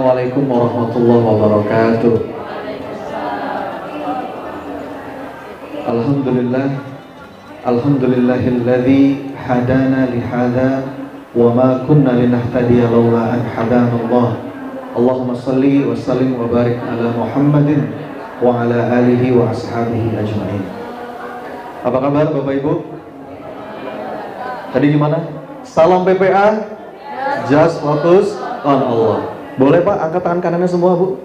Assalamualaikum warahmatullahi wabarakatuh. Alhamdulillah Alhamdulillahilladzi hadana lihada wa ma kunna linahtadiya laula an hadana Allah. Allahumma salli wa sallim wa barik ala Muhammadin wa ala alihi wa ashabihi ajmain. Apa kabar Bapak Ibu? Tadi gimana? Salam PPA? Just focus on Allah. Boleh Pak angkat tangan kanannya semua Bu?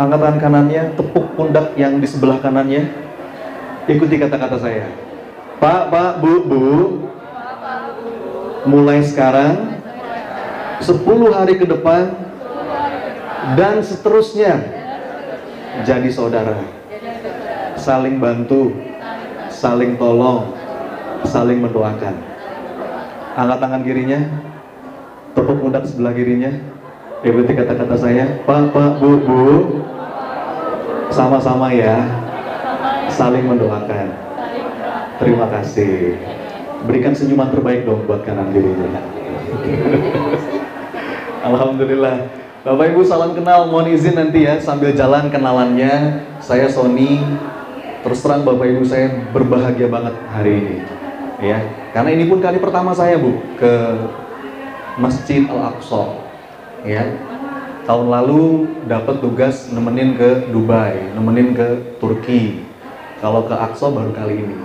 Angkat tangan kanannya, tepuk pundak yang di sebelah kanannya. Ikuti kata-kata saya. Pak, Pak, Bu, Bu. Mulai sekarang 10 hari ke depan dan seterusnya jadi saudara. Saling bantu, saling tolong, saling mendoakan. Angkat tangan kirinya, tepuk pundak sebelah kirinya. Ikuti kata-kata saya, Pak, Pak, Bu, Bu. Sama-sama ya, saling mendoakan. Terima kasih. Berikan senyuman terbaik dong buat kanan kirinya. Alhamdulillah. Bapak Ibu salam kenal, mohon izin nanti ya sambil jalan kenalannya. Saya Sony. Terus terang Bapak Ibu saya berbahagia banget hari ini. Ya, karena ini pun kali pertama saya Bu ke Masjid Al-Aqsa. Ya. Tahun lalu dapat tugas nemenin ke Dubai, nemenin ke Turki. Kalau ke Aqsa baru kali ini.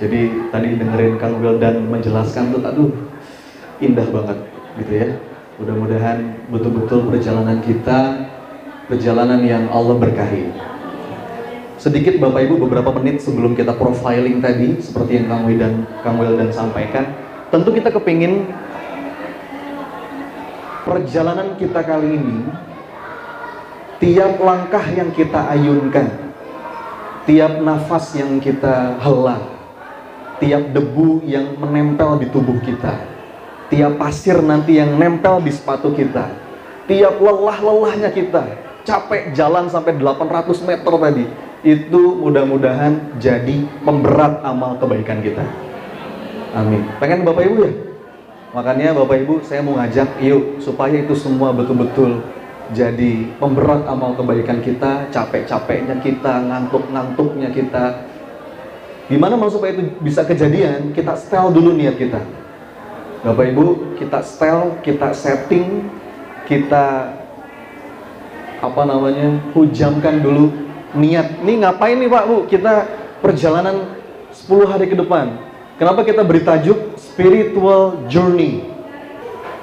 Jadi tadi dengerin Kang Wildan menjelaskan tuh, aduh indah banget gitu ya. Mudah-mudahan betul-betul perjalanan kita perjalanan yang Allah berkahi. Sedikit Bapak Ibu beberapa menit sebelum kita profiling tadi seperti yang Kang Wildan Kang Wildan sampaikan, tentu kita kepingin perjalanan kita kali ini tiap langkah yang kita ayunkan, tiap nafas yang kita hela, tiap debu yang menempel di tubuh kita, tiap pasir nanti yang nempel di sepatu kita, tiap lelah-lelahnya kita, capek jalan sampai 800 meter tadi, itu mudah-mudahan jadi pemberat amal kebaikan kita. Amin. Pengen Bapak Ibu ya? Makanya Bapak Ibu saya mau ngajak yuk supaya itu semua betul-betul jadi pemberat amal kebaikan kita, capek-capeknya kita, ngantuk-ngantuknya kita. Gimana mau supaya itu bisa kejadian? Kita setel dulu niat kita. Bapak Ibu, kita setel, kita setting, kita apa namanya? hujamkan dulu niat. Nih ngapain nih Pak Bu? Kita perjalanan 10 hari ke depan. Kenapa kita beri tajuk spiritual journey?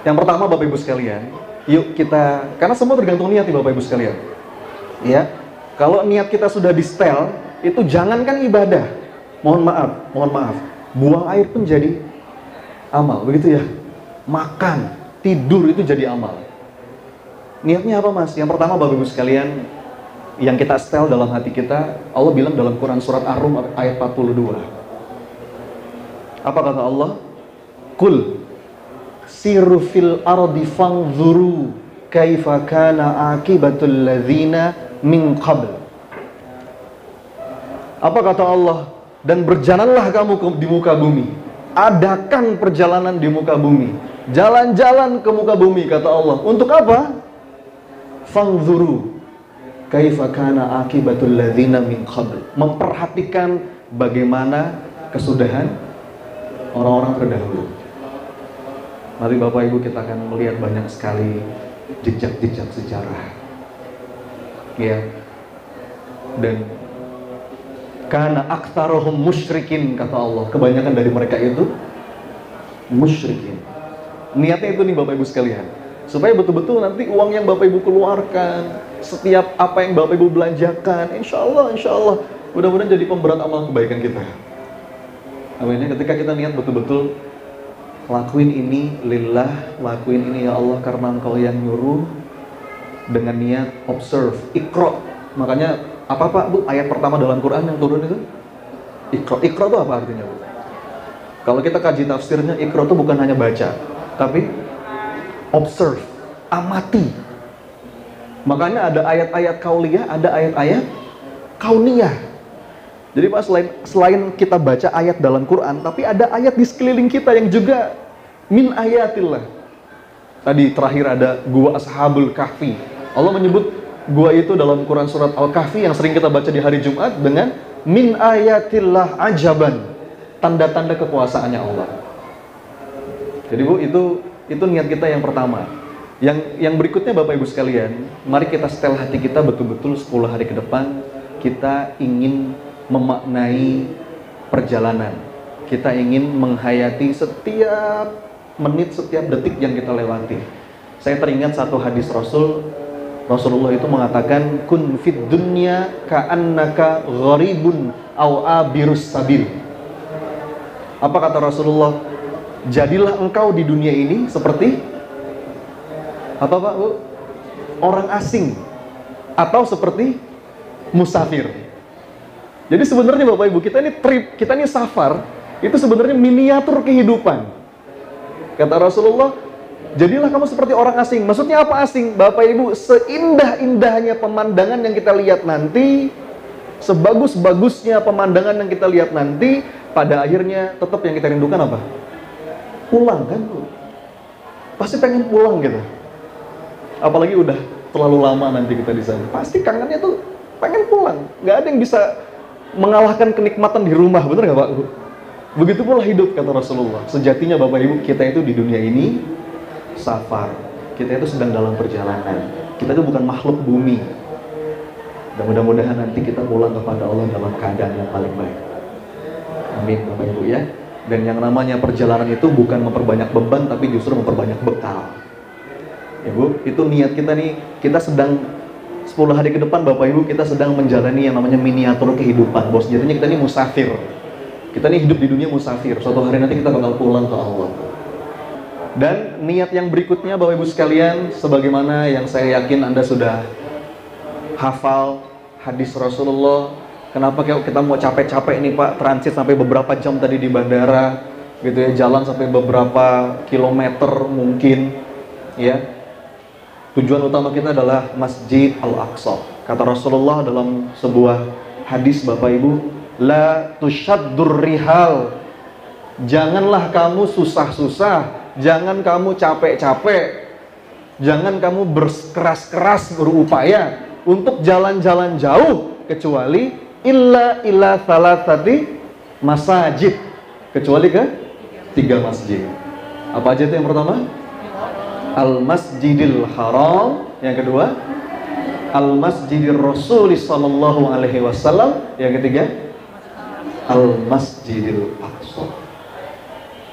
Yang pertama Bapak Ibu sekalian, yuk kita karena semua tergantung niat nih Bapak Ibu sekalian. Ya. Kalau niat kita sudah di setel, itu jangankan ibadah. Mohon maaf, mohon maaf. Buang air pun jadi amal, begitu ya. Makan, tidur itu jadi amal. Niatnya apa Mas? Yang pertama Bapak Ibu sekalian, yang kita setel dalam hati kita, Allah bilang dalam Quran surat Ar-Rum ayat 42. Apa kata Allah? Kul siru fil ardi fangzuru kaifa kana akibatul ladzina min qabl. Apa kata Allah? Dan berjalanlah kamu di muka bumi. Adakan perjalanan di muka bumi. Jalan-jalan ke muka bumi kata Allah. Untuk apa? Fangzuru kaifa kana akibatul ladzina min qabl. Memperhatikan bagaimana kesudahan orang-orang terdahulu. Mari Bapak Ibu kita akan melihat banyak sekali jejak-jejak sejarah. Ya. Dan karena aktarohum musyrikin kata Allah. Kebanyakan dari mereka itu musyrikin. Niatnya itu nih Bapak Ibu sekalian. Supaya betul-betul nanti uang yang Bapak Ibu keluarkan, setiap apa yang Bapak Ibu belanjakan, insya Allah, insya Allah, mudah-mudahan jadi pemberat amal kebaikan kita. Amin. Ketika kita niat betul-betul lakuin ini lillah, lakuin ini ya Allah karena Engkau yang nyuruh dengan niat observe, ikro. Makanya apa Pak Bu ayat pertama dalam Quran yang turun itu? Ikro. Ikro itu apa artinya Bu? Kalau kita kaji tafsirnya, ikro itu bukan hanya baca, tapi observe, amati. Makanya ada ayat-ayat kauliyah, ada ayat-ayat kauniyah. Jadi Pak selain selain kita baca ayat dalam Quran, tapi ada ayat di sekeliling kita yang juga min ayatillah. Tadi terakhir ada gua ashabul kahfi. Allah menyebut gua itu dalam Quran surat Al-Kahfi yang sering kita baca di hari Jumat dengan min ayatillah ajaban tanda-tanda kekuasaannya Allah. Jadi Bu, itu itu niat kita yang pertama. Yang yang berikutnya Bapak Ibu sekalian, mari kita setel hati kita betul-betul 10 hari ke depan kita ingin memaknai perjalanan. Kita ingin menghayati setiap menit, setiap detik yang kita lewati. Saya teringat satu hadis Rasul Rasulullah itu mengatakan kun fid dunya ka'annaka gharibun aw abirus sabil. Apa kata Rasulullah? Jadilah engkau di dunia ini seperti apa Pak? Bu? Orang asing atau seperti musafir. Jadi sebenarnya Bapak Ibu, kita ini trip, kita ini safar, itu sebenarnya miniatur kehidupan. Kata Rasulullah, jadilah kamu seperti orang asing. Maksudnya apa asing? Bapak Ibu, seindah-indahnya pemandangan yang kita lihat nanti, sebagus-bagusnya pemandangan yang kita lihat nanti, pada akhirnya tetap yang kita rindukan apa? Pulang kan? Pasti pengen pulang gitu. Apalagi udah terlalu lama nanti kita di sana. Pasti kangennya tuh pengen pulang. Gak ada yang bisa mengalahkan kenikmatan di rumah, bener nggak Pak? Begitu pula hidup kata Rasulullah. Sejatinya Bapak Ibu kita itu di dunia ini safar. Kita itu sedang dalam perjalanan. Kita itu bukan makhluk bumi. Dan mudah-mudahan nanti kita pulang kepada Allah dalam keadaan yang paling baik. Amin Bapak Ibu ya. Dan yang namanya perjalanan itu bukan memperbanyak beban tapi justru memperbanyak bekal. Ibu, itu niat kita nih, kita sedang 10 hari ke depan Bapak Ibu kita sedang menjalani yang namanya miniatur kehidupan. Bos jadinya kita ini musafir. Kita ini hidup di dunia musafir. Suatu hari nanti kita bakal pulang ke Allah. Dan niat yang berikutnya Bapak Ibu sekalian, sebagaimana yang saya yakin Anda sudah hafal hadis Rasulullah. Kenapa kita mau capek-capek nih Pak, transit sampai beberapa jam tadi di bandara, gitu ya, jalan sampai beberapa kilometer mungkin, ya Tujuan utama kita adalah Masjid Al-Aqsa. Kata Rasulullah dalam sebuah hadis Bapak Ibu, la tushaddur rihal. Janganlah kamu susah-susah, jangan kamu capek-capek, jangan kamu berkeras-keras berupaya untuk jalan-jalan jauh kecuali illa illa thalathati masajid kecuali ke tiga masjid. Apa aja itu yang pertama? Al-Masjidil Haram. Yang kedua, Al-Masjidil Rasul sallallahu alaihi wasallam. Yang ketiga, Al-Masjidil Aqsa.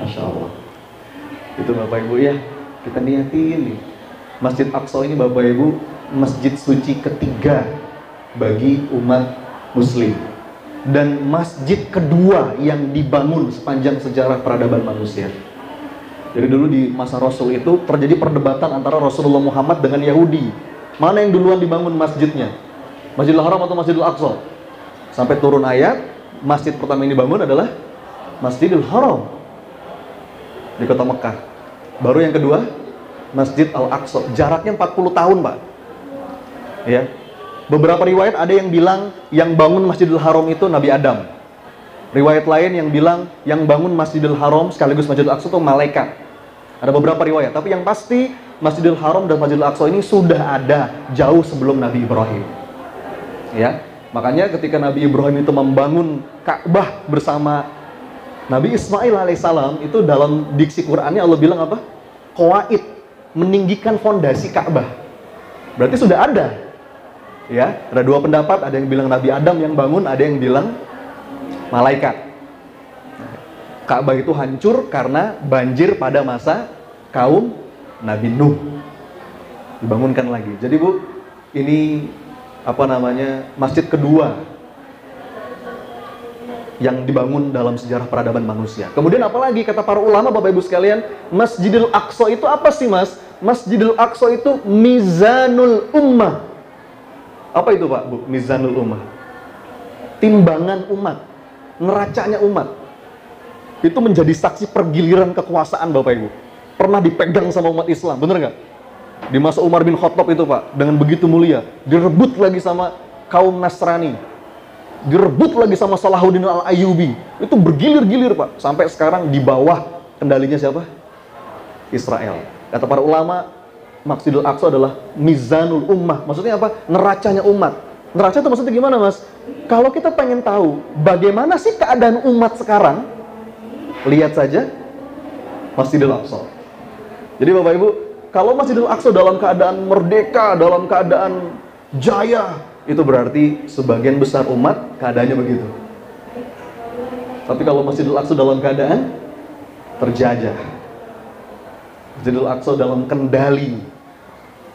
Masya Allah. Itu Bapak Ibu ya. Kita niatin nih. Masjid Aqsa ini Bapak Ibu, masjid suci ketiga bagi umat muslim dan masjid kedua yang dibangun sepanjang sejarah peradaban manusia. Jadi dulu di masa Rasul itu terjadi perdebatan antara Rasulullah Muhammad dengan Yahudi. Mana yang duluan dibangun masjidnya? Masjidil Haram atau Masjidil Aqsa? Sampai turun ayat, masjid pertama yang dibangun adalah Masjidil Haram di kota Mekah. Baru yang kedua, Masjid Al-Aqsa. Jaraknya 40 tahun, Pak. Ya. Beberapa riwayat ada yang bilang yang bangun Masjidil Haram itu Nabi Adam. Riwayat lain yang bilang yang bangun Masjidil Haram sekaligus Masjidil Aqsa itu malaikat. Ada beberapa riwayat, tapi yang pasti Masjidil Haram dan Masjidil Aqsa ini sudah ada jauh sebelum Nabi Ibrahim. Ya, makanya ketika Nabi Ibrahim itu membangun Ka'bah bersama Nabi Ismail alaihissalam itu dalam diksi Qur'annya Allah bilang apa? Qawaid, meninggikan fondasi Ka'bah. Berarti sudah ada. Ya, ada dua pendapat, ada yang bilang Nabi Adam yang bangun, ada yang bilang malaikat. Ka'bah itu hancur karena banjir pada masa kaum Nabi Nuh. Dibangunkan lagi. Jadi Bu, ini apa namanya? Masjid kedua yang dibangun dalam sejarah peradaban manusia. Kemudian apalagi kata para ulama Bapak Ibu sekalian, Masjidil Aqsa itu apa sih Mas? Masjidil Aqsa itu mizanul ummah. Apa itu Pak Bu? Mizanul ummah. Timbangan umat neracanya umat. Itu menjadi saksi pergiliran kekuasaan Bapak Ibu. Pernah dipegang sama umat Islam, bener nggak? Di masa Umar bin Khattab itu Pak, dengan begitu mulia, direbut lagi sama kaum Nasrani. Direbut lagi sama Salahuddin al-Ayyubi. Itu bergilir-gilir Pak, sampai sekarang di bawah kendalinya siapa? Israel. Kata para ulama, Masjidil Aqsa adalah mizanul ummah. Maksudnya apa? Neracanya umat. Neraca itu maksudnya gimana, Mas? Kalau kita pengen tahu bagaimana sih keadaan umat sekarang, lihat saja Masjidil Aqsa. Jadi Bapak Ibu, kalau Masjidil Aqsa dalam keadaan merdeka, dalam keadaan jaya, itu berarti sebagian besar umat keadaannya begitu. Tapi kalau Masjidil Aqsa dalam keadaan terjajah, Masjidil Aqsa dalam kendali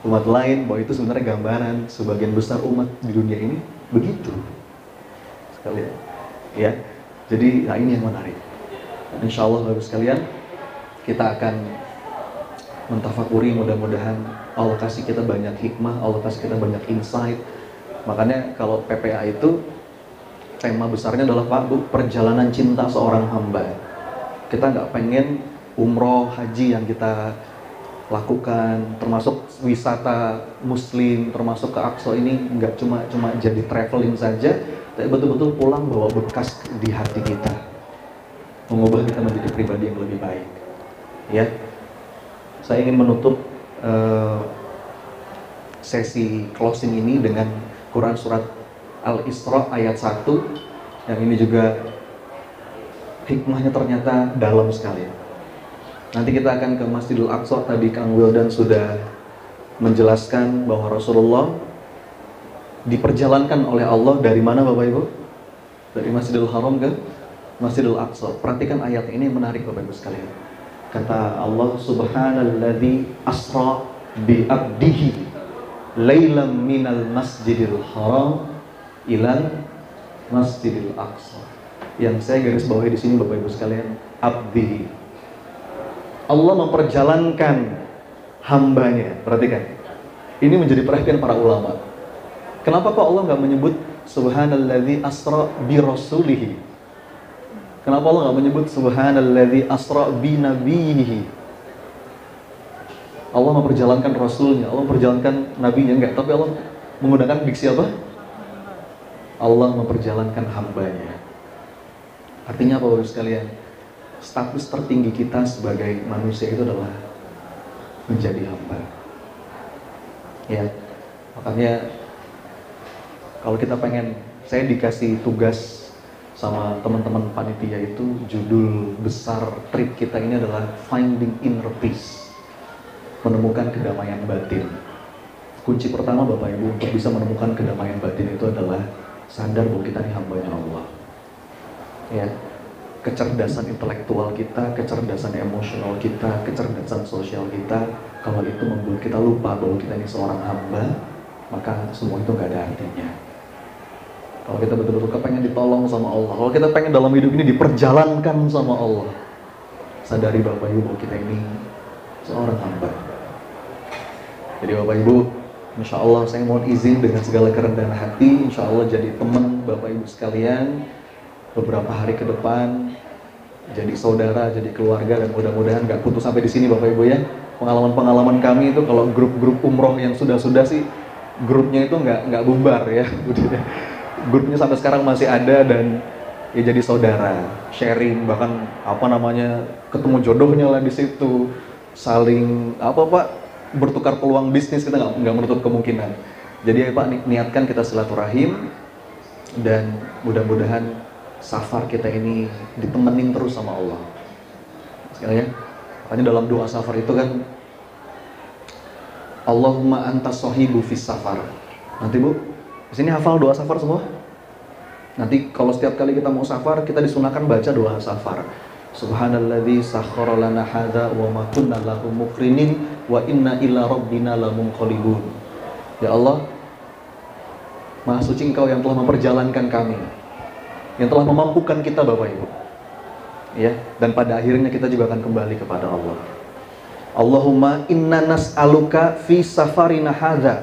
umat lain, bahwa itu sebenarnya gambaran sebagian besar umat di dunia ini begitu. Sekalian. Ya. Jadi, nah ini yang menarik. Insya Allah Bapak sekalian, kita akan mentafakuri mudah-mudahan Allah kasih kita banyak hikmah, Allah kasih kita banyak insight. Makanya kalau PPA itu tema besarnya adalah Pak Bu, perjalanan cinta seorang hamba. Kita nggak pengen umroh, haji yang kita lakukan, termasuk wisata muslim, termasuk ke Aqsa ini nggak cuma cuma jadi traveling saja, tapi betul-betul pulang bawa bekas di hati kita. Mengubah kita menjadi pribadi yang lebih baik. Ya, saya ingin menutup uh, sesi closing ini dengan Quran surat Al-Isra ayat 1 yang ini juga hikmahnya ternyata dalam sekali. Nanti kita akan ke Masjidil Aqsa tadi Kang Wildan sudah menjelaskan bahwa Rasulullah diperjalankan oleh Allah dari mana Bapak Ibu? Dari Masjidil Haram ke Masjidil Aqsa. Perhatikan ayat ini menarik Bapak Ibu sekalian. Kata Allah subhanalladzi asra bi abdihi lailam minal masjidil haram ilal masjidil aqsa. Yang saya garis bawahi di sini Bapak Ibu sekalian, abdi. Allah memperjalankan hambanya. Perhatikan. Ini menjadi perhatian para ulama. Kenapa kok Allah nggak menyebut subhanalladzi asra bi rasulihi Kenapa Allah nggak menyebut subhanalladzi asra bi nabihi? Allah memperjalankan rasulnya, Allah memperjalankan nabinya enggak, tapi Allah menggunakan diksi apa? Allah memperjalankan hambanya. Artinya apa Bapak sekalian? Status tertinggi kita sebagai manusia itu adalah menjadi hamba. Ya, makanya kalau kita pengen, saya dikasih tugas sama teman-teman panitia itu judul besar trip kita ini adalah Finding Inner Peace menemukan kedamaian batin. Kunci pertama Bapak Ibu untuk bisa menemukan kedamaian batin itu adalah sadar bahwa kita ini hambanya Allah. Ya kecerdasan intelektual kita, kecerdasan emosional kita, kecerdasan sosial kita kalau itu membuat kita lupa bahwa kita ini seorang hamba maka semua itu nggak ada artinya kalau kita betul-betul kepengen ditolong sama Allah, kalau kita pengen dalam hidup ini diperjalankan sama Allah, sadari Bapak Ibu kita ini seorang hamba. Jadi Bapak Ibu, Insya Allah saya mohon izin dengan segala kerendahan hati, Insya Allah jadi teman Bapak Ibu sekalian beberapa hari ke depan, jadi saudara, jadi keluarga dan mudah-mudahan nggak putus sampai di sini Bapak Ibu ya. Pengalaman-pengalaman kami itu kalau grup-grup umroh yang sudah-sudah sih grupnya itu nggak nggak bubar ya grupnya sampai sekarang masih ada dan ya jadi saudara, sharing bahkan apa namanya ketemu jodohnya lah di situ, saling apa pak bertukar peluang bisnis kita nggak nggak menutup kemungkinan. Jadi ya pak niatkan kita silaturahim dan mudah-mudahan safar kita ini ditemenin terus sama Allah. Sekali ya, makanya dalam doa safar itu kan Allahumma anta sahibu fis safar. Nanti bu, di sini hafal doa safar semua? Nanti kalau setiap kali kita mau safar, kita disunahkan baca doa safar. Subhanalladzi sakhkhara lana hadza wa ma kunna lahu mukrinin wa inna ila rabbina lamunqalibun. Ya Allah, Maha suci Engkau yang telah memperjalankan kami. Yang telah memampukan kita Bapak Ibu. Ya, dan pada akhirnya kita juga akan kembali kepada Allah. Allahumma inna nas'aluka fi safarina hadza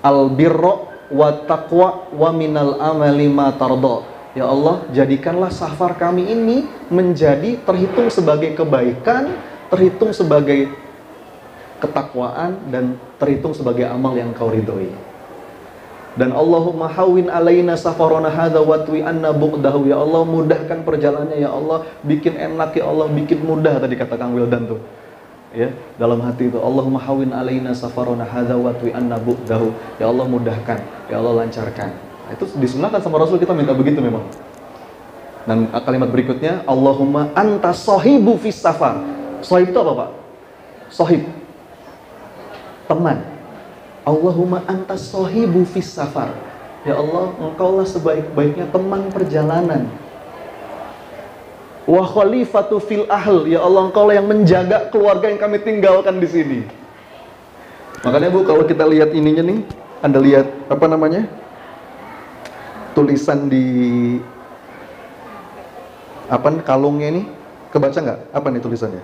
al birra wa taqwa wa minal amali ma tardo. Ya Allah, jadikanlah safar kami ini menjadi terhitung sebagai kebaikan, terhitung sebagai ketakwaan dan terhitung sebagai amal yang kau ridhoi. Dan Allahumma hawin alaina safarona hadha watwi anna buqdahu ya Allah mudahkan perjalanannya ya Allah bikin enak ya Allah bikin mudah tadi kata Kang Wildan tuh ya dalam hati itu Allahumma hawin alaina safarona hadza wa anna bu'dahu. Ya Allah mudahkan. Ya Allah lancarkan. Nah, itu disunahkan sama Rasul kita minta begitu memang. Dan kalimat berikutnya Allahumma anta sahibu fis safar. Sahib itu apa Pak? sahib. Teman. Allahumma anta sahibu fis safar. Ya Allah engkaulah sebaik-baiknya teman perjalanan Wa khalifatu fil ahl. Ya Allah, engkau yang menjaga keluarga yang kami tinggalkan di sini. Makanya Bu, kalau kita lihat ininya nih, Anda lihat apa namanya? Tulisan di apa kalungnya ini kebaca nggak? Apa nih tulisannya?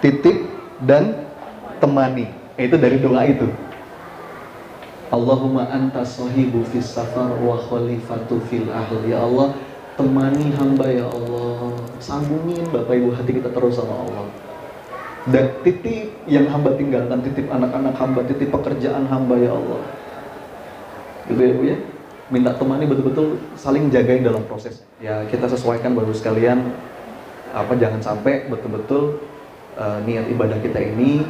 Titip dan temani. Itu dari doa itu. Allahumma anta sahibu fis safar wa khalifatu fil ahl. Ya Allah, temani hamba ya Allah. Sambungin Bapak Ibu hati kita terus sama Allah. Dan titip yang hamba tinggalkan titip anak-anak hamba titip pekerjaan hamba ya Allah. Gitu ya Bu ya? Minta temani betul-betul saling jagain dalam proses. Ya kita sesuaikan baru sekalian. Apa jangan sampai betul-betul uh, niat ibadah kita ini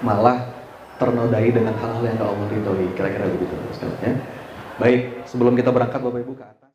malah ternodai dengan hal-hal yang Allah ridhoi. Kira-kira begitu ya? Baik sebelum kita berangkat Bapak Ibu ke atas